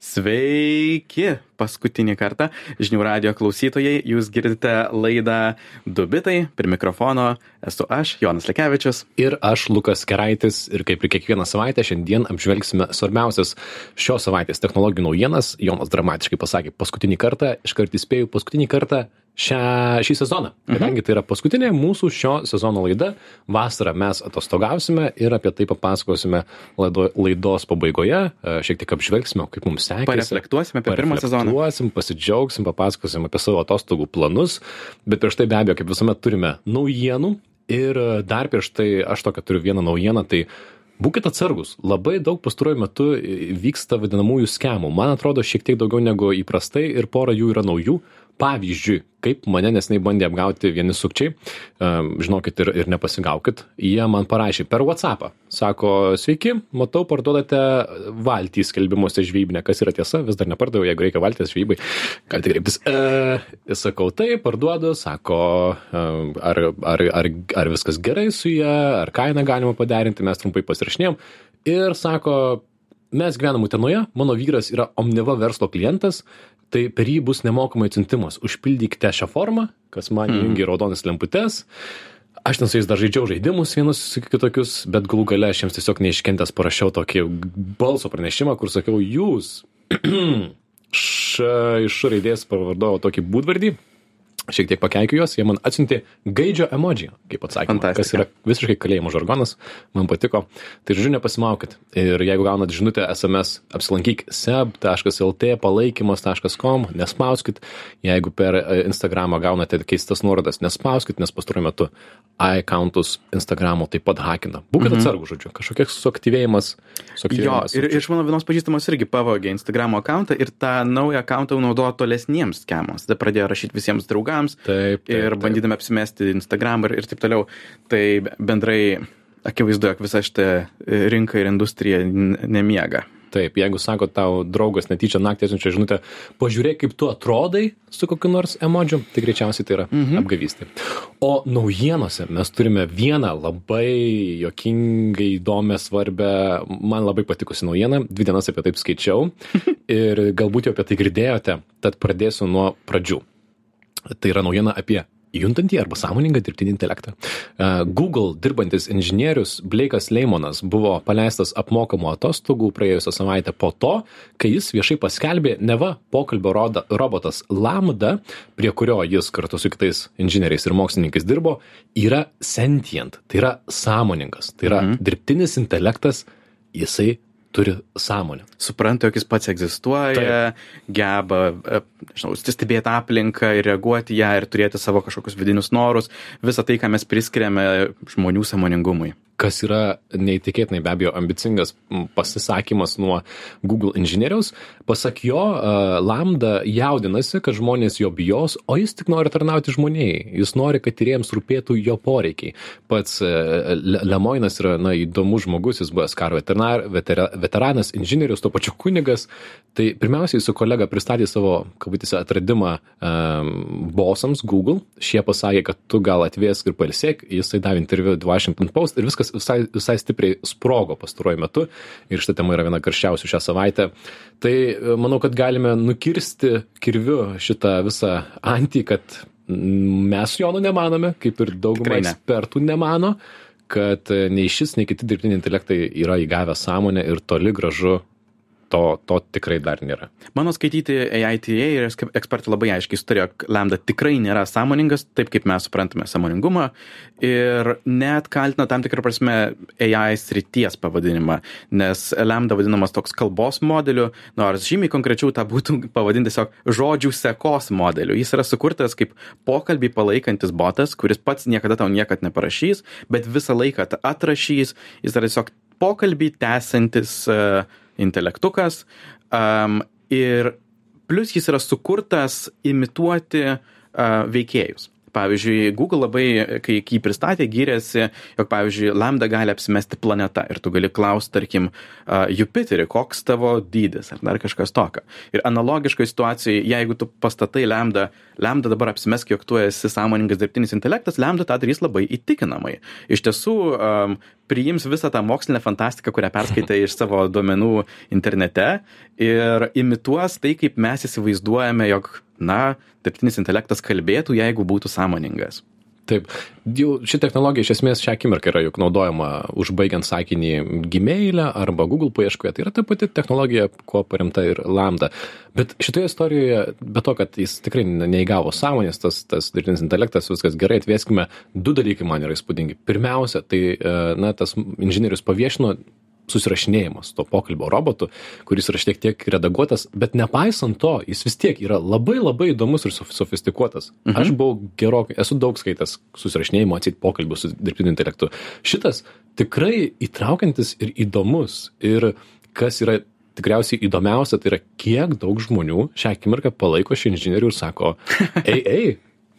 Sveiki, paskutinį kartą žinių radio klausytojai, jūs girdite laidą Dubitai, prie mikrofono esu aš, Jonas Lekevičius. Ir aš, Lukas Keraitis, ir kaip ir kiekvieną savaitę, šiandien apžvelgsime svarbiausias šios savaitės technologijų naujienas. Jonas dramatiškai pasakė paskutinį kartą, iškart įspėjau, paskutinį kartą šią, šį sezoną. Kadangi tai yra paskutinė mūsų šio sezono laida, vasarą mes atostogausime ir apie tai papasakosime laido, laidos pabaigoje, e, šiek tiek apžvelgsime, kaip mums sekėsi. Pareflektuosime apie pirmą sezoną. Pasidžiaugsim, papasakosim apie savo atostogų planus, bet prieš tai be abejo, kaip visuomet turime naujienų ir e, dar prieš tai aš tokią turiu vieną naujieną, tai Būkite atsargus, labai daug pastaruoju metu vyksta vadinamųjų skemų. Man atrodo, šiek tiek daugiau negu įprastai ir pora jų yra naujų. Pavyzdžiui, kaip mane nesnei bandė apgauti vieni sukčiai, žinokit ir, ir nepasigaukit, jie man parašė per WhatsAppą. Sako, sveiki, matau, parduodate valtį skelbimuose žvybinę, kas yra tiesa, vis dar nepardaviau, jeigu reikia valties žvybai, galite kreiptis. E, sakau, tai parduodu, sako, ar, ar, ar, ar viskas gerai su ją, ar kainą galima paderinti, mes trumpai pasirašinėjom. Ir sako, mes gyvenam Utenoje, mano vyras yra Omniva verslo klientas, tai per jį bus nemokamai atsiuntimas. Užpildykite šią formą, kas man Mhm. įjungia raudonas lemputes. Aš ten su jais dar žaidžiau žaidimus vienus kitokius, bet galų gale aš jiems tiesiog neiškentęs parašiau tokį balso pranešimą, kur sakiau, jūs iš raidės pavardojau tokį būdvardį, šiek tiek pakeikiu juos, jie man atsiuntė gaidžio emoji, kaip Fantastika. kas yra visiškai kalėjimo žargonas, man patiko. Tai žodžiu, nepasimaukit. Ir jeigu gaunat žinutę SMS, apsilankyk seb.lt palaikymas.com, nespauskit. Jeigu per e, Instagramą gaunate keistas nuorodas, nespauskit, nes pastaruoju metu iCountus Instagramo taip pat hakina. Būkite mhm. atsargų, žodžiu, kažkoks suaktyvėjimas. Jo, suaktyvėjimas ir iš mano vienos pažįstamos irgi pavogė Instagram akantą ir tą naują akantą naudojo tolesniems skemams. Tada pradėjo rašyti visiems draugams Taip, taip, ir taip. bandydami apsimesti Instagram ir, ir taip toliau. Tai bendrai akivaizdu, jog visa šita rinka ir industrija n- nemiega. Taip, jeigu sako tau draugas netyčia naktį atsiunčia žinutę, pažiūrėk, kaip tu atrodai su kokiu nors emodžiu, tai greičiausiai tai yra mhm. apgavystė. O naujienose mes turime vieną labai jokingai įdomią, svarbę, man labai patikusi naujieną, dvi dienas apie taip skaičiau ir galbūt jau apie tai girdėjote, tad pradėsiu nuo pradžių. Tai yra naujiena apie juntantį arba sąmoningą dirbtinį intelektą. E, Google dirbantis inžinierius Blake'as Leimonas buvo paleistas apmokamų atostogų praėjusią savaitę po to, kai jis viešai paskelbė neva pokalbio roda, robotas Lambda, prie kurio jis kartu su kitais inžinieriais ir mokslininkais dirbo, yra sentient, tai yra sąmoningas, tai yra mhm. dirbtinis intelektas, jisai turi sąmonę. Supranta, jog jis pats egzistuoja, geba, e, nežinau, stebėti aplinką ir reaguoti ją ir turėti savo kažkokius vidinius norus, visą tai, ką mes priskiriame žmonių samoningumui. Kas yra neįtikėtinai be abejo ambicingas pasisakymas nuo Google inžinieriaus. Pasak jo, Lambda jaudinasi, kad žmonės jo bijos, o jis tik nori tarnauti žmonijai. Jis nori, kad tyriems rūpėtų jo poreikiai. Pats e, Le- Lemoinas yra na, įdomus žmogus, jis buvęs karo veterinar, vetera, veteranas, inžinierius, tuo pačiu kunigas. Tai pirmiausiai su kolega pristatė savo, kabutėse, atradimą um, bosams Google. Šie pasakė, kad tu gal atvėsk ir palsėk. Jisai davė interviu The Washington Post ir viskas visai, visai stipriai sprogo pastaruoju metu. Ir šita tema yra viena karščiausių šią savaitę. Tai e, manau, kad galime nukirsti kirviu šitą visą antį, kad mes Jonų nemanome, kaip ir dauguma ne. ekspertų nemano, kad e, nei šis, nei kiti dirbtiniai intelektai yra įgavę sąmonę ir toli gražu to, to tikrai dar nėra. Mano skaityti AITA ir eks- ekspertai labai aiškiai sutarė, jog Lambda tikrai nėra sąmoningas, taip kaip mes suprantame sąmoningumą ir net kaltina tam tikrą prasme AI srities pavadinimą, nes Lambda vadinamas toks kalbos modeliu, nors žymiai konkrečiau tą būtų pavadinti tiesiog žodžių sekos modeliu. Jis yra sukurtas kaip pokalbį palaikantis botas, kuris pats niekada tau niekad neparašys, bet visą laiką atrašys. Jis yra tiesiog pokalbį tęsantis uh, intelektukas um, ir plus jis yra sukurtas imituoti uh, veikėjus. Pavyzdžiui, Google labai, kai jį pristatė, gyrėsi, jog, pavyzdžiui, Lambda gali apsimesti planeta ir tu gali klausti, tarkim, uh, Jupiterį, koks tavo dydis ar dar kažkas tokio. Ir analogiškai situacijai, jeigu tu pastatai Lambda, Lambda dabar apsimesk, jog tu esi sąmoningas dirbtinis intelektas, Lambda tą darys labai įtikinamai. Iš tiesų, um, priims visą tą mokslinę fantastiką, kurią perskaitai iš savo duomenų internete ir imituos tai, kaip mes įsivaizduojame, jog na, dirbtinis intelektas kalbėtų, jeigu būtų sąmoningas. Taip, jau ši technologija iš esmės šią akimirką yra juk naudojama užbaigiant sakinį Gmail'e arba Google paieškoje. Tai yra ta pati technologija, kuo paremta ir Lambda. Bet šitoje istorijoje, be to, kad jis tikrai neįgavo sąmonės, tas, tas dirbtinis intelektas, viskas gerai, atvėskime, du dalykai man yra įspūdingi. Pirmiausia, tai, e, na, tas inžinierius paviešino susirašinėjimas to pokalbio robotu, kuris yra šiek tiek redaguotas, bet nepaisant to, jis vis tiek yra labai labai įdomus ir sofistikuotas. Mhm. Aš buvau gerokai, esu daug skaitęs susirašinėjimo, atsit pokalbių su dirbtiniu intelektu. Šitas tikrai įtraukiantis ir įdomus. Ir kas yra tikriausiai įdomiausia, tai yra kiek daug žmonių šią akimirką palaiko šį inžinierių ir sako, ei, ei,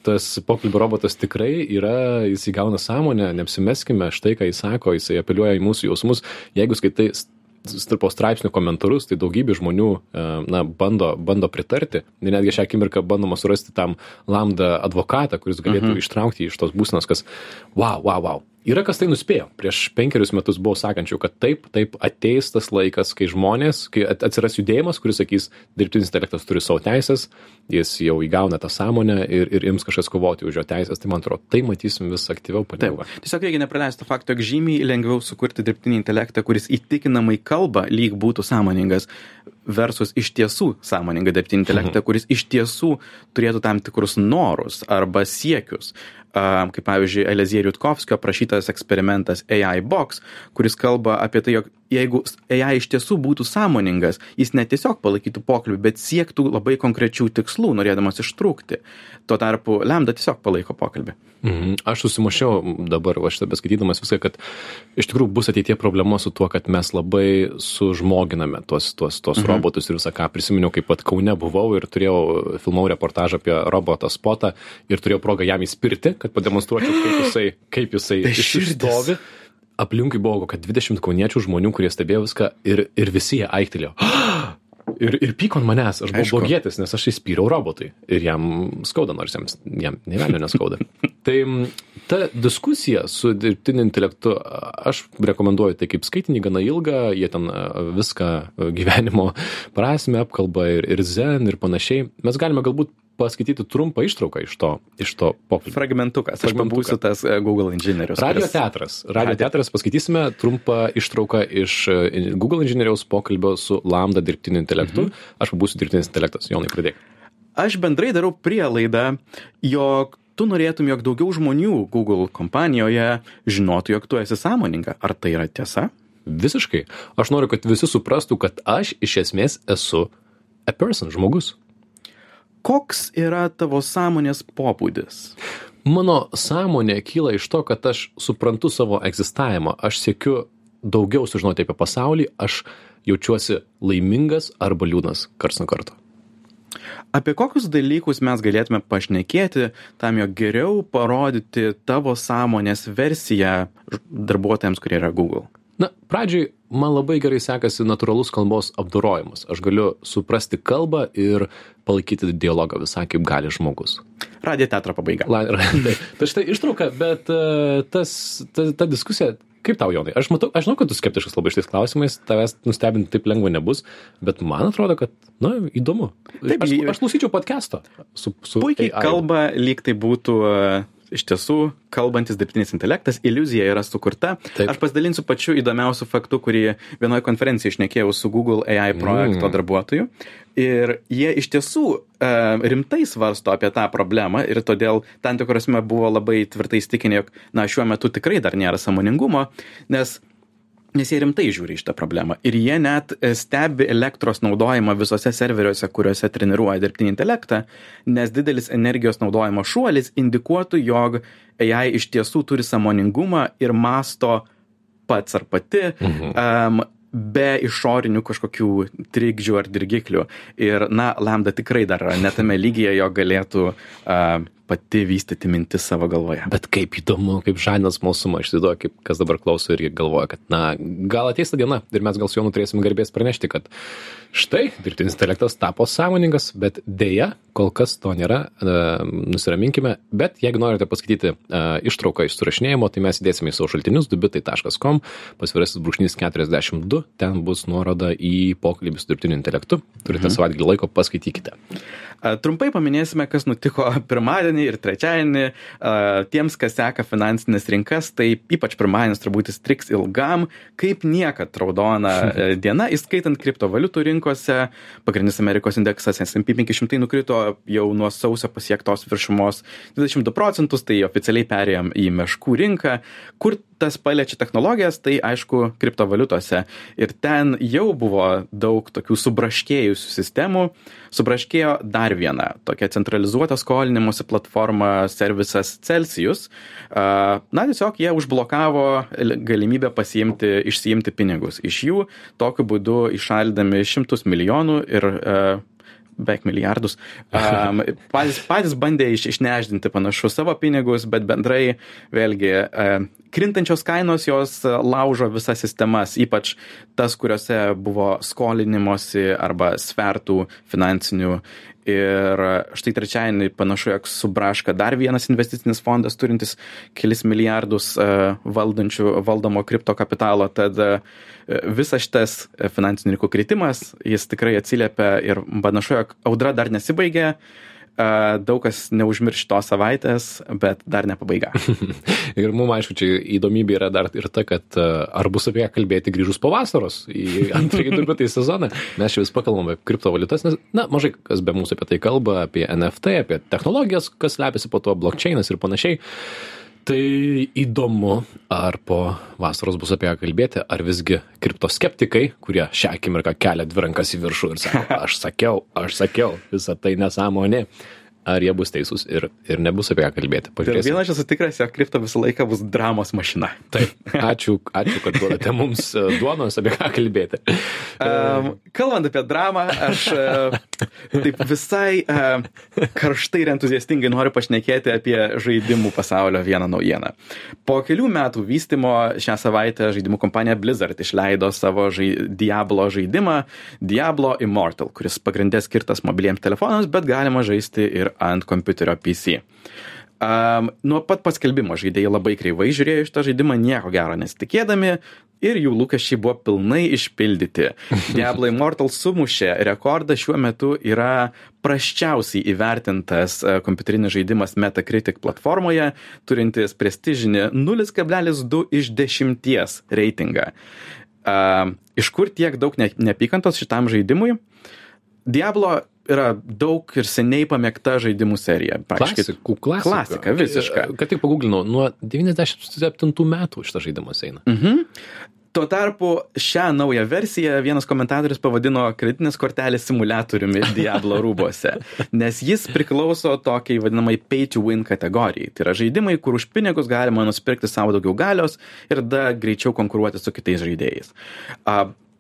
tas pokalbių robotas tikrai yra, jis įgauna sąmonę, neapsimeskime, štai ką jis sako, jisai apeliuoja į mūsų jausmus. Jeigu skaitai po straipsnių komentarus, tai daugybė žmonių e, na, bando, bando pritarti. Ir netgi šią akimirką bandoma surasti tam lambda advokatą, kuris galėtų mhm. ištraukti iš tos būsnos, kas wow, wow, wow yra kas tai nuspėjo. Prieš penkerius metus buvo sakančių kad taip taip ateis tas laikas kai žmonės kai atsiras judėjimas kuris sakys dirbtinis intelektas turi savo teises jis jau įgauna tą sąmonę ir ir ims kažkas kovoti už jo teises tai man atrodo tai matysim vis aktyviau palengva tiesiog reikia nepraleisti to fakto jog žymiai lengviau sukurti dirbtinį intelektą kuris įtikinamai kalba lyg būtų sąmoningas versus iš tiesų sąmoningą dirbtinį intelektą mhm. kuris iš tiesų turėtų tam tikrus norus arba siekius kaip pavyzdžiui Elezierio Jutkovskio aprašytas eksperimentas AI Box, kuris kalba apie tai, jog jeigu AI iš tiesų būtų sąmoningas, jis ne tiesiog palaikytų pokalbį, bet siektų labai konkrečių tikslų, norėdamas ištrūkti. Tuo tarpu Lambda tiesiog palaiko pokalbį. Mhm. Aš susimušiau dabar, va šitą beskaitydamas viską, kad iš tikrųjų bus ateitie problema su tuo, kad mes labai sužmoginame tuos, tuos, tuos mhm. robotus ir visą ką. Prisiminiau, kaip pat Kaune buvau ir turėjau, filmau reportažą apie robotą spotą ir turėjau progą jam įspirti, kad pademonstruočiau, kaip jisai, kaip jisai išstovi aplinkui buvo kokia 20 kauniečių žmonių, kurie stebėjo viską ir, ir visi jie aiktelėjo. Ir, ir pyko ant manęs, aš buvau Aišku. blogietis, nes aš įspyriau robotui ir jam skauda, nors jam, jam nevelnio neskauda. tai ta diskusija su dirbtiniu intelektu, aš rekomenduoju tai kaip skaitinį gana ilgą, jie ten viską gyvenimo prasme apkalba ir, ir zen ir panašiai. Mes galime galbūt paskaityti trumpą ištrauką iš to, iš to pokalbio. Fragmentukas. Aš pabūsiu tas e, Google inžinierius. Radio kuris... teatras. Radio teatras paskaitysime trumpą ištrauką iš e, Google inžinieriaus pokalbio su Lambda dirbtiniu intelektu. Mhm. Aš pabūsiu dirbtinis intelektas. Jonai, pradėk. Aš bendrai darau prielaidą, jog tu norėtum, jog daugiau žmonių Google kompanijoje žinotų, jog tu esi sąmoninga. Ar tai yra tiesa? Visiškai. Aš noriu, kad visi suprastų, kad aš iš esmės esu a person, žmogus koks yra tavo sąmonės pobūdis? Mano sąmonė kyla iš to, kad aš suprantu savo egzistavimą, aš siekiu daugiau sužinoti apie pasaulį, aš jaučiuosi laimingas arba liūdnas karts nuo karto. Apie kokius dalykus mes galėtume pašnekėti tam, jog geriau parodyti tavo sąmonės versiją darbuotojams, kurie yra Google? Na, pradžiai man labai gerai sekasi natūralus kalbos apdorojimas. Aš galiu suprasti kalbą ir palaikyti dialogą visai kaip gali žmogus. Radio teatro pabaiga. La, tai, tai štai ištrauka, bet uh, tas, ta, ta diskusija, kaip tau, Jonai? Aš, matau, aš žinau, kad tu skeptiškas labai šitais klausimais, tavęs nustebinti taip lengva nebus, bet man atrodo, kad, na, įdomu. Taip, aš, aš klausyčiau podcast'o. Su, su puikiai AI. kalba, lyg tai būtų uh, iš tiesų kalbantis dirbtinis intelektas, iliuzija yra sukurta. Taip. Aš pasidalinsiu pačiu įdomiausiu faktu, kurį vienoje konferencijoje išnekėjau su Google AI projekto mm. darbuotoju. Ir jie iš tiesų e, rimtai svarsto apie tą problemą ir todėl tam tikrosme buvo labai tvirtai įstikinę, jog na, šiuo metu tikrai dar nėra samoningumo, nes nes jie rimtai žiūri šitą problemą ir jie net e, stebi elektros naudojimą visuose serveriuose kuriuose treniruoja dirbtinį intelektą nes didelis energijos naudojimo šuolis indikuotų jog ai iš tiesų turi sąmoningumą ir mąsto pats ar pati mhm. um, be išorinių kažkokių trikdžių ar dirgiklių. Ir, na, lambda tikrai dar ne tame lygyje, jo galėtų uh, pati vystyti mintis savo galvoje. Bet kaip įdomu, kaip žadina smalsumą, aš įsivaizduoju, kaip kas dabar klauso ir galvoja, kad, na, gal ateis ta diena ir mes gal su juo turėsim garbės pranešti, kad štai dirbtinis intelektas tapo sąmoningas, bet dėja, kol kas to nėra, e, nusiraminkime, bet jeigu norite paskaityti e, ištrauką iš surašinėjimo, tai mes įdėsime į savo šaltinius dubitai.com, pasvirasis brūkšnys 42, ten bus nuoroda į pokalbį su dirbtiniu intelektu, turite mhm. savaitgalį laiko, paskaitykite. Trumpai paminėsime, kas nutiko pirmadienį ir trečiadienį. Tiems, kas seka finansinės rinkas, tai ypač pirmadienis turbūt įstriks ilgam, kaip niekad raudona e, diena, įskaitant kriptovaliutų rinkose. Pagrindinis Amerikos indeksas S&P 500 nukrito jau nuo sausio pasiektos viršumos 22 procentus, tai oficialiai perėjom į meškų rinką, kur tas paliečia technologijas, tai aišku, kriptovaliutose. Ir ten jau buvo daug tokių subraškėjusių sistemų. Subraškėjo dar viena tokia centralizuota skolinimuose platforma servisas Celsius. Na, tiesiog jie užblokavo galimybę pasiimti, išsiimti pinigus. Iš jų tokiu būdu išaldami šimtus milijonų ir beveik milijardus. Um, patys, patys bandė iš, išneždinti panašu savo pinigus, bet bendrai vėlgi uh, krintančios kainos jos laužo visas sistemas, ypač tas, kuriuose buvo skolinimosi arba svertų finansinių Ir štai trečiadienį panašu, jog subraška dar vienas investicinis fondas turintis kelis milijardus valdančių, valdomo kripto kapitalo. Tad visas šitas finansinių rinkų kritimas, jis tikrai atsiliepia ir panašu, jog audra dar nesibaigė daug kas neužmirš tos savaitės, bet dar ne pabaiga. ir mums, aišku, čia įdomybė yra dar ir ta, kad ar bus apie ją kalbėti grįžus po vasaros į antrąjį turbūt į sezoną. Mes čia vis pakalbame apie kriptovaliutas, nes, na, mažai kas be mūsų apie tai kalba, apie NFT, apie technologijas, kas lepiasi po to, blockchainas ir panašiai. Tai įdomu, ar po vasaros bus apie ją kalbėti, ar visgi kriptoskeptikai, kurie šią akimirką kelia dvi rankas į viršų ir sako, aš sakiau, aš sakiau, visa tai nesąmonė ar jie bus teisūs ir, ir nebus apie ką kalbėti. Pažiūrėsim. Vienas aš esu tikras, jog kripto visą laiką bus dramos mašina. Taip, ačiū, ačiū kad duodate mums e, duonos apie ką kalbėti. Um, kalbant apie dramą, aš uh, taip visai uh, karštai ir entuziastingai noriu pašnekėti apie žaidimų pasaulio vieną naujieną. Po kelių metų vystimo šią savaitę žaidimų kompanija Blizzard išleido savo žai Diablo žaidimą Diablo Immortal, kuris pagrindė skirtas mobiliems telefonams, bet galima žaisti ir ant kompiuterio PC. Um, nuo pat paskelbimo žaidėjai labai kreivai žiūrėjo iš tą žaidimą, nieko gero nesitikėdami ir jų lūkesčiai buvo pilnai išpildyti. Diablo Immortal sumušė rekordą šiuo metu yra prasčiausiai įvertintas e, kompiuterinis žaidimas Metacritic platformoje, turintis prestižinį 0,2 iš 10 reitingą. Uh, iš kur tiek daug ne neapykantos šitam žaidimui? Diablo yra daug ir seniai pamėgta žaidimų serija. Klasikų, klasika. Klasika, visiška. Kad tik paguglinau, nuo 97 metų šitas žaidimas eina. Mhm. Tuo tarpu šią naują versiją vienas komentatorius pavadino kreditinės kortelės simulatoriumi Diablo rūbose, nes jis priklauso tokiai vadinamai pay to win kategorijai. Tai yra žaidimai, kur už pinigus galima nusipirkti savo daugiau galios ir da greičiau konkuruoti su kitais žaidėjais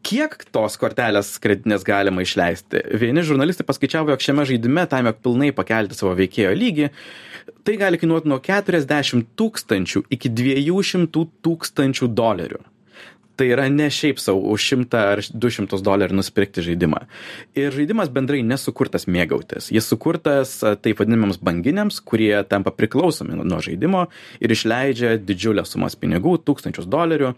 kiek tos kortelės kreditinės galima išleisti. Vieni žurnalistai paskaičiavo, jog šiame žaidime tam, jog pilnai pakelti savo veikėjo lygį, tai gali kainuoti nuo 40 tūkstančių iki 200 tūkstančių dolerių. Tai yra ne šiaip savo už 100 ar 200 dolerių nusipirkti žaidimą. Ir žaidimas bendrai nesukurtas mėgautis. Jis sukurtas taip vadinamiems banginiams, kurie tampa priklausomi nuo žaidimo ir išleidžia didžiulės sumas pinigų, tūkstančius dolerių.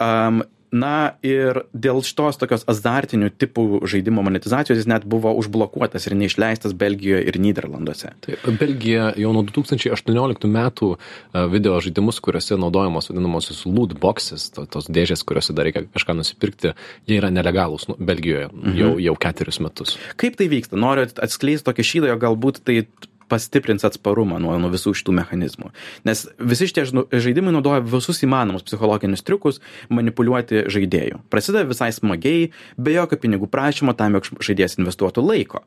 Um, na ir dėl šitos tokios azartinių tipų žaidimo monetizacijos jis net buvo užblokuotas ir neišleistas Belgijoje ir Niderlanduose. Tai Belgija jau nuo 2018 metų e, video žaidimus, kuriuose naudojamos vadinamosios loot boxes, to, tos dėžės, kuriuose dar reikia kažką nusipirkti, jie yra nelegalūs nu, Belgijoje mhm. jau, jau keturis metus. Kaip tai vyksta? Noriu atskleisti tokį šydą, jo galbūt tai pastiprins atsparumą nuo, nuo visų šitų mechanizmų. Nes visi šitie žaidimai naudoja visus įmanomus psichologinius triukus manipuliuoti žaidėjų. Prasideda visai smagiai, be jokio pinigų prašymo tam, jog žaidėjas investuotų laiko.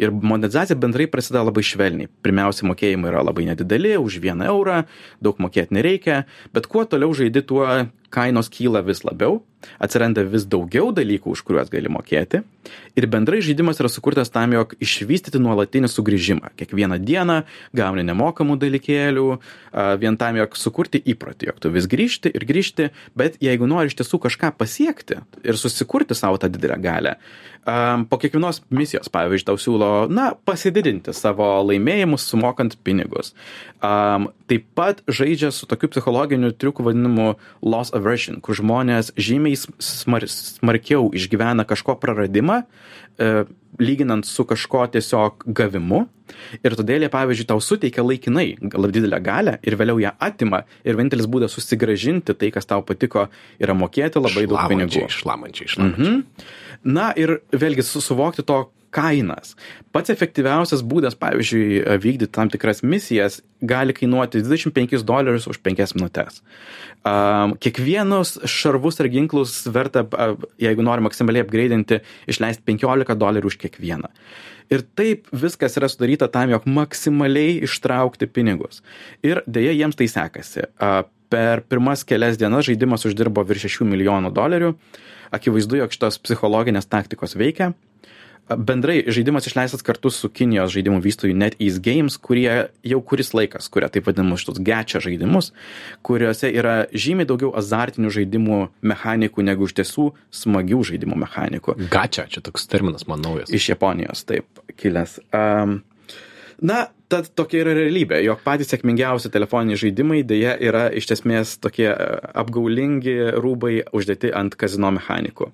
Ir monetizacija bendrai prasideda labai švelniai. Pirmiausia, mokėjimai yra labai nedideli, už vieną eurą, daug mokėti nereikia, bet kuo toliau žaidi, tuo kainos kyla vis labiau, atsiranda vis daugiau dalykų, už kuriuos gali mokėti Ir bendrai žaidimas yra sukurtas tam, jog išvystyti nuolatinį sugrįžimą. Kiekvieną dieną gauni nemokamų dalykėlių, vien tam, jog sukurti įprotį, jog tu vis grįžti ir grįžti, bet jeigu nori iš tiesų kažką pasiekti ir susikurti savo tą didelę galę, po kiekvienos misijos, pavyzdžiui, tau siūlo, na, pasididinti savo laimėjimus, sumokant pinigus. Taip pat žaidžia su tokiu psichologiniu triuku vadinamu loss aversion, kur žmonės žymiai smar, smarkiau išgyvena kažko praradimą, e, lyginant su kažko tiesiog gavimu. Ir todėl jie, pavyzdžiui, tau suteikia laikinai didelę galę ir vėliau ją atima. Ir vienintelis būdas susigražinti tai, kas tau patiko, yra mokėti labai daug pinigų. Išlamančiai, išlamančiai. Mhm. Na ir vėlgi suvokti to, kainas. Pats efektyviausias būdas, pavyzdžiui, vykdyti tam tikras misijas gali kainuoti 25 dolerius už 5 minutės. Um, kiekvienus šarvus ar ginklus verta, jeigu nori maksimaliai apgraidinti, išleisti 15 dolerių už kiekvieną. Ir taip viskas yra sudaryta tam, jog maksimaliai ištraukti pinigus. Ir dėja jiems tai sekasi. Uh, per pirmas kelias dienas žaidimas uždirbo virš 6 milijonų dolerių. Akivaizdu, jog šitos psichologinės taktikos veikia bendrai žaidimas išleistas kartu su kinijos žaidimų vystytoju NetEase Games, kurie jau kuris laikas kuria taip vadinamus šitus gečia žaidimus, kuriuose yra žymiai daugiau azartinių žaidimų mechanikų negu iš tiesų smagių žaidimų mechanikų. Gačia, čia toks terminas man naujas. Iš Japonijos, taip, kilęs. Um, na tad tokia yra realybė jog patys sėkmingiausi telefoniniai žaidimai deja yra iš esmės tokie e, apgaulingi rūbai uždėti ant kazino mechanikų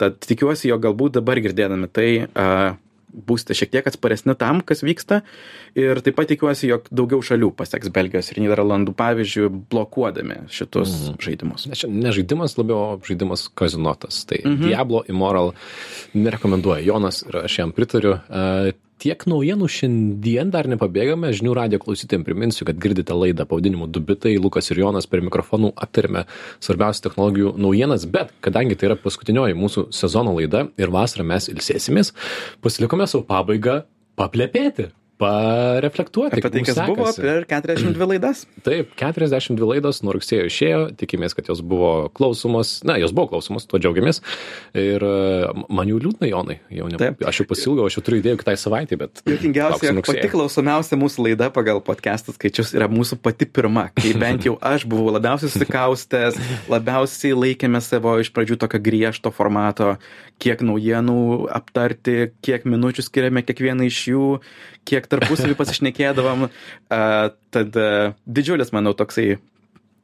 tad tikiuosi jog galbūt dabar girdėdami tai a, būsite šiek tiek atsparesni tam, kas vyksta. Ir taip pat tikiuosi, jog daugiau šalių paseks Belgijos ir Niderlandų pavyzdžių, blokuodami šitus mm. žaidimus. Ne, ne žaidimas, labiau žaidimas kazinotas. Tai mm -hmm. Diablo Immoral nerekomenduoja Jonas ir aš jam pritariu. Uh, tiek naujienų šiandien dar nepabėgame. Žinių radijo klausytojam priminsiu kad girdite laidą pavadinimu du bitai. Lukas ir jonas prie mikrofonų aptariame svarbiausias technologijų naujienas bet kadangi tai yra paskutinioji mūsų sezono laida ir vasarą mes ilsėsimės pasilikome sau pabaigą paplepėti pareflektuoti. Apie tai, kas sekasi. buvo per 42 laidas. Taip, 42 laidos nuo rugsėjo išėjo, tikimės, kad jos buvo klausomos, na, jos buvo klausomos, tuo džiaugiamės. Ir e, man jau liūdna, Jonai, jau ne, Taip. aš jau pasilgau, aš jau turiu idėjų kitai savaitė, bet... Juokingiausia, pati klausomiausia mūsų laida pagal podcastų skaičius yra mūsų pati pirma, kai bent jau aš buvau labiausiai susikaustęs, labiausiai laikėme savo iš pradžių tokio griežto formato, kiek naujienų aptarti, kiek minučių skiriame kiekvieną iš jų, kiek tarpusavį pasišnekėdavom. Tad didžiulis, manau, toksai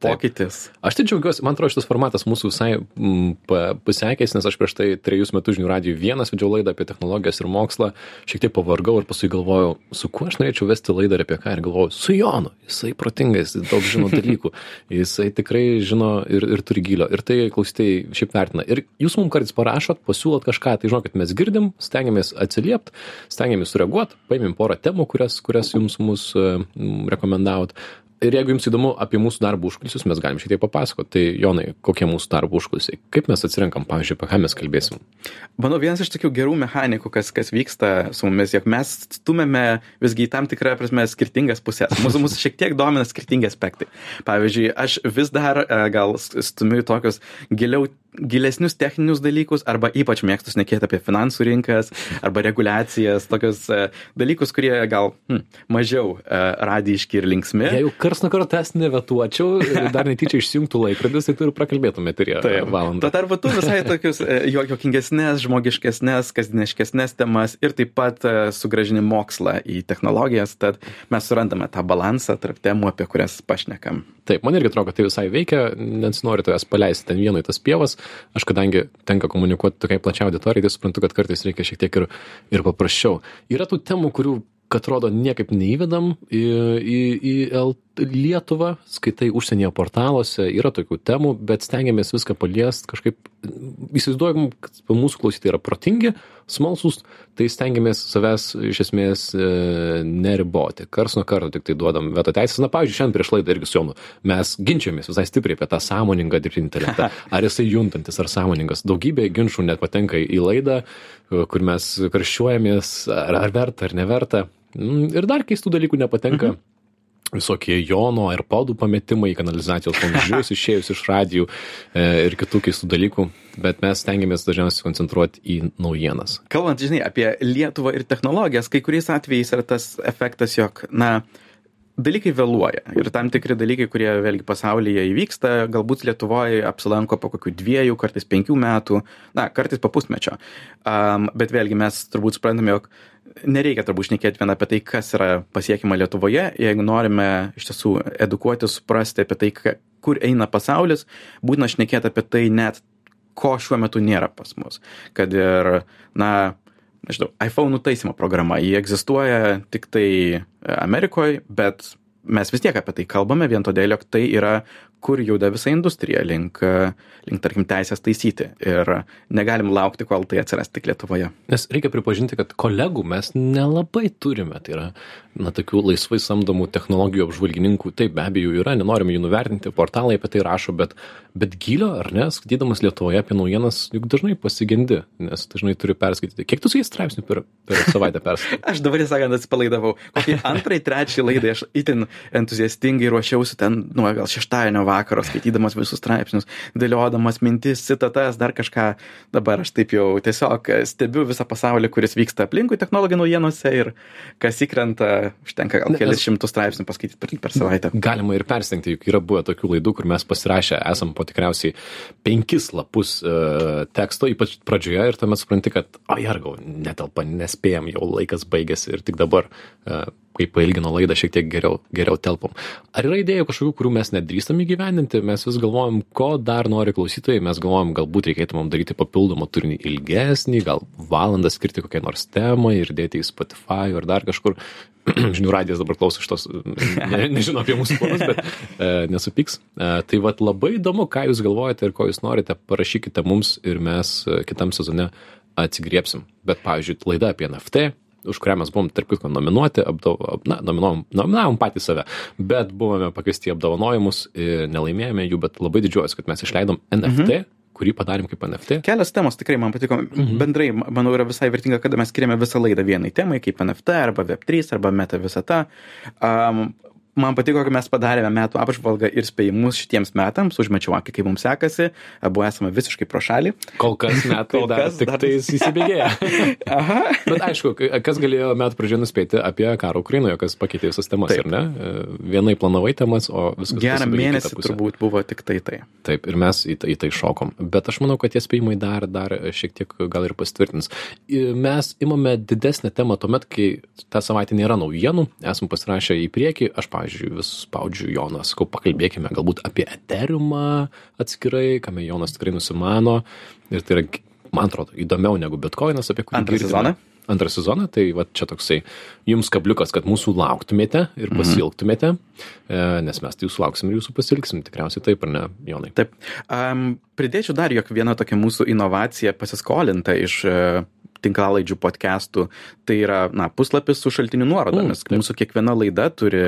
pokytis. Aš tai džiaugiuosi, man atrodo, šitas formatas mūsų visai mm, pasiekęs, nes aš prieš tai trejus metus žinių radijų vienas vedžiau laidą apie technologijas ir mokslą, šiek tiek pavargau ir paskui galvojau, su kuo aš norėčiau vesti laidą ir apie ką ir galvojau, su Jonu, jisai protingas, jis daug žino dalykų, jisai tikrai žino ir, ir turi gilio. Ir tai klausytai šiaip vertina. Ir jūs mums kartais parašot, pasiūlot kažką, tai žinokit, mes girdim, stengiamės atsiliepti, stengiamės sureaguoti, paėmėm porą temų, kurias, kurias jums mus uh, rekomendavot ir jeigu jums įdomu apie mūsų darbo užkulisius mes galim šiek tiek papasakot. Tai jonai kokie mūsų darbo užkulisiai? Kaip mes atsirenkam pavyzdžiui apie ką mes kalbėsim? Manau vienas iš tokių gerų mechanikų kas kas vyksta su mumis jog mes stumiame visgi į tam tikrą prasme skirtingas puses mūsų mus šiek tiek domina skirtingi aspektai. Pavyzdžiui aš vis dar e, gal stumiu tokius giliau gilesnius techninius dalykus arba ypač mėgstu šnekėti apie finansų rinkas arba reguliacijas, tokius uh, dalykus, kurie gal hm, mažiau uh, radiški ir linksmi. Jeigu kars nuo karto es nevetuočiau, dar netyčia išsijungtų laikrodis, tai tu ir prakalbėtum eterį valandą. Tuo tarpu tu visai tokius uh, juokingesnės, žmogiškesnės, kasdieniškesnės temas ir taip pat sugražini mokslą į technologijas, tad mes surandame tą balansą tarp temų, apie kurias pašnekam. Taip, man irgi atrodo, kad tai visai veikia, nes nori tavęs paleisti ten vieno į tas pievas, aš kadangi tenka komunikuoti tokiai plačiai auditorijai, tai suprantu, kad kartais reikia šiek tiek ir, ir paprasčiau. Yra tų temų, kurių kad atrodo niekaip neįvedam į, į, į L Lietuvą, skaitai užsienyje portaluose, yra tokių temų, bet stengiamės viską paliest kažkaip, įsivaizduojam, kad mūsų klausytojai yra protingi, smalsus, tai stengiamės savęs iš esmės e, neriboti. Kars nuo karto tik tai duodam veto teisės. Na, pavyzdžiui, šiandien prieš laidą irgi su Jonu mes ginčiamės visai stipriai apie tą sąmoningą dirbtinį intelektą. Ar jisai juntantis, ar sąmoningas. Daugybė ginčių net patenka į laidą, kur mes karščiuojamės, ar, ar verta, ar neverta. Mm, ir dar keistų dalykų nepatenka. Mhm visokie jono ir podų pametimai kanalizacijos vamzdžius išėjus iš radijų e, ir kitų keistų dalykų, bet mes stengiamės dažniausiai koncentruoti į naujienas. Kalbant, žinai, apie Lietuvą ir technologijas, kai kuriais atvejais yra tas efektas, jog, na, dalykai vėluoja ir tam tikri dalykai, kurie vėlgi pasaulyje įvyksta, galbūt Lietuvoje apsilanko po kokių dviejų, kartais penkių metų, na, kartais po pusmečio. Um, bet vėlgi mes turbūt suprantame, jog nereikia turbūt šnekėti vien apie tai, kas yra pasiekima Lietuvoje, jeigu norime iš tiesų edukuoti, suprasti apie tai, kur eina pasaulis, būtina šnekėti apie tai net, ko šiuo metu nėra pas mus. Kad ir, na, nežinau, iPhone nutaisymo programa, ji egzistuoja tik tai Amerikoje, bet mes vis tiek apie tai kalbame vien todėl, jog tai yra kur juda visa industrija link, link tarkim, teisės taisyti. Ir negalim laukti, kol tai atsiras tik Lietuvoje. Nes reikia pripažinti, kad kolegų mes nelabai turime. Tai yra, na, tokių laisvai samdomų technologijų apžvalgininkų. Taip, be abejo, yra, nenorime jų nuvertinti, portalai apie tai rašo, bet, bet gilio, ar ne, skaitydamas Lietuvoje apie naujienas, juk dažnai pasigendi, nes dažnai turi perskaityti. Kiek tu su jais straipsnių per, per savaitę perskaitai? aš dabar, sakant, atsipalaidavau. Kokį antrai, trečiai laidai aš itin entuziastingai ruošiausi ten, nu, gal šeštadienio vakaro skaitydamas visus straipsnius, dėliodamas mintis, citatas, dar kažką. Dabar aš taip jau tiesiog stebiu visą pasaulį, kuris vyksta aplinkui technologijų naujienose ir kas įkrenta, užtenka gal kelias šimtus straipsnių paskaityti per, per savaitę. Galima ir persitengti, juk yra buvę tokių laidų, kur mes pasirašę esam po tikriausiai penkis lapus uh, teksto, ypač pradžioje, ir tuomet supranti, kad, o jargau, netelpa, nespėjom, jau laikas baigėsi ir tik dabar uh, kai pailgino laidą, šiek tiek geriau, geriau telpom. Ar yra idėjų kažkokių, kurių mes nedrįstam įgyvendinti, mes vis galvojam, ko dar nori klausytojai, mes galvojam, galbūt reikėtų mums daryti papildomą turinį ilgesnį, gal valandą skirti kokiai nors temai ir dėti į Spotify ar dar kažkur. Žinių radijas dabar klauso šitos, ne, nežino apie mūsų planus, bet e, nesupyks. E, tai vad labai įdomu, ką jūs galvojate ir ko jūs norite, parašykite mums ir mes e, kitam sezone atsigriepsim. Bet, pavyzdžiui, laida apie NFT, už kurią mes buvom tarp kitko nominuoti, apdov... na, nominuojam, nominavom patys save, bet buvome pakviesti apdovanojimus, nelaimėjome jų, bet labai didžiuojas, kad mes išleidom NFT. Mhm kurį padarėm kaip NFT. Kelios temos tikrai man patiko. Mhm. Bendrai, manau, yra visai vertinga, kada mes skiriame visą laidą vienai temai, kaip NFT arba Web3 arba Meta visata. Um, man patiko, kad mes padarėme metų apžvalgą ir spėjimus šitiems metams, užmečiau akį, kaip mums sekasi, abu esame visiškai pro šalį. Kol kas metai Kol dar kas, tik dar... tai įsibėgėja. Aha. Bet aišku, kas galėjo metų pradžioje nuspėti apie karą Ukrainoje, kas pakeitė visas temas, Taip. ar ne? Vienai planavai temas, o viskas. Gerą mėnesį turbūt buvo tik tai tai. Taip, ir mes į, į tai šokom. Bet aš manau, kad tie spėjimai dar, dar šiek tiek gal ir pasitvirtins. Mes imame didesnę temą tuomet, kai tą savaitę nėra naujienų, esame pasirašę į priekį, aš, pavyzdžiui, pavyzdžiui vis spaudžiu joną sakau pakalbėkime galbūt apie eteriumą atskirai kame jonas tikrai nusimano ir tai yra man atrodo įdomiau negu bitkoinas apie kurį antrą sezoną antrą sezoną, tai va čia toksai jums kabliukas, kad mūsų lauktumėte ir mhm. pasilgtumėte, mm. nes mes tai jūsų lauksim ir jūsų pasilgsim, tikriausiai taip ar ne, Jonai? Taip. Um, pridėčiau dar, jog viena tokia mūsų inovacija pasiskolinta iš uh, tinklalaidžių podcastų, tai yra, na, puslapis su šaltinių nuorodomis. Mm, Mūsų kiekviena laida turi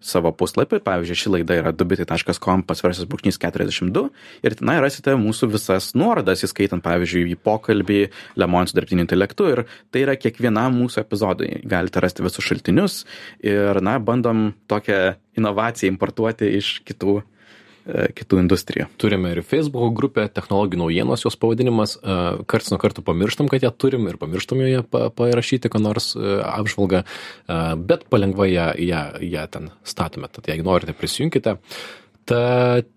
savo puslapį, pavyzdžiui, ši laida yra dubitai.com pasvarsis brūkšnys 42 ir tenai rasite mūsų visas nuorodas, įskaitant, pavyzdžiui, į pokalbį, Lemon su dirbtiniu intelektu ir tai yra kiekvienam mūsų epizodui. Galite rasti visus šaltinius ir, na, bandom tokią inovaciją importuoti iš kitų E, kitų industrijų. Turime ir Facebook grupę, technologijų naujienos jos pavadinimas, e, karts nuo karto pamirštam, kad ją turim ir pamirštam joje parašyti, ką nors e, apžvalgą, bet palengva ją, ją, ją ten statome, tad jeigu norite prisijunkite. Ta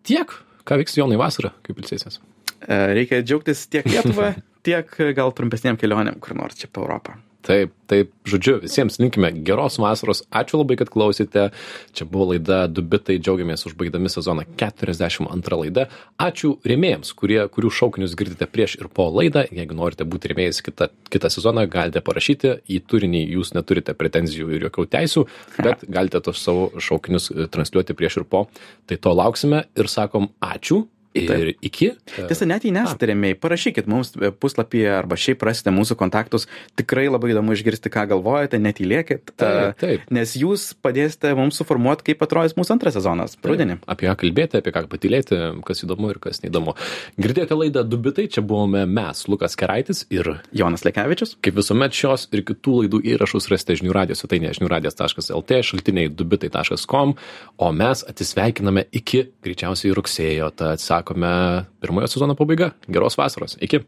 tiek, ką vyks Jonai vasarą, kaip ilsėsės. Reikia džiaugtis tiek Lietuvą, tiek gal trumpesniem kelionėm kur nors čia po Europą. Taip, taip, žodžiu, visiems linkime geros vasaros, ačiū labai, kad klausėte. Čia buvo laida Dubitai, džiaugiamės užbaigdami sezoną 42 laida. Ačiū rėmėjams, kurie, kurių šaukinius girdite prieš ir po laidą. Jeigu norite būti rėmėjais kitą, kitą sezoną, galite parašyti. Į turinį jūs neturite pretenzijų ir jokių teisų, bet galite tos savo šaukinius transliuoti prieš ir po. Tai to lauksime ir sakom ačiū Ir iki. Tiesa, net jei nesate rėmėjai, parašykit mums puslapyje arba šiaip rasite mūsų kontaktus. Tikrai labai įdomu išgirsti, ką galvojate, netylėkit. Taip, taip. Nes jūs padėsite mums suformuoti, kaip atrodys mūsų antras sezonas, rudenį. Apie ką kalbėti, apie ką patylėti, kas įdomu ir kas neįdomu. Girdėjote laidą Dubitai, čia buvome mes, Lukas Keraitis ir Jonas Lekevičius. Kaip visuomet šios ir kitų laidų įrašus rasite žinių radijos svetainėje žiniųradijas.lt, šaltiniai dubitai.com, o mes atsisveikiname iki greičiausiai rugsėjo. Tad sakome pirmojo sezono pabaiga. Geros vasaros. Iki.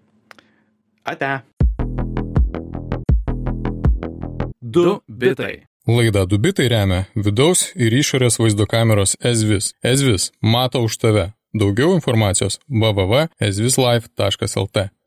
Ate. Du bitai. Laida Dubitai remia vidaus ir išorės vaizdo kameros Ezvis. Ezvis mato už tave. Daugiau informacijos www.ezvislife.lt.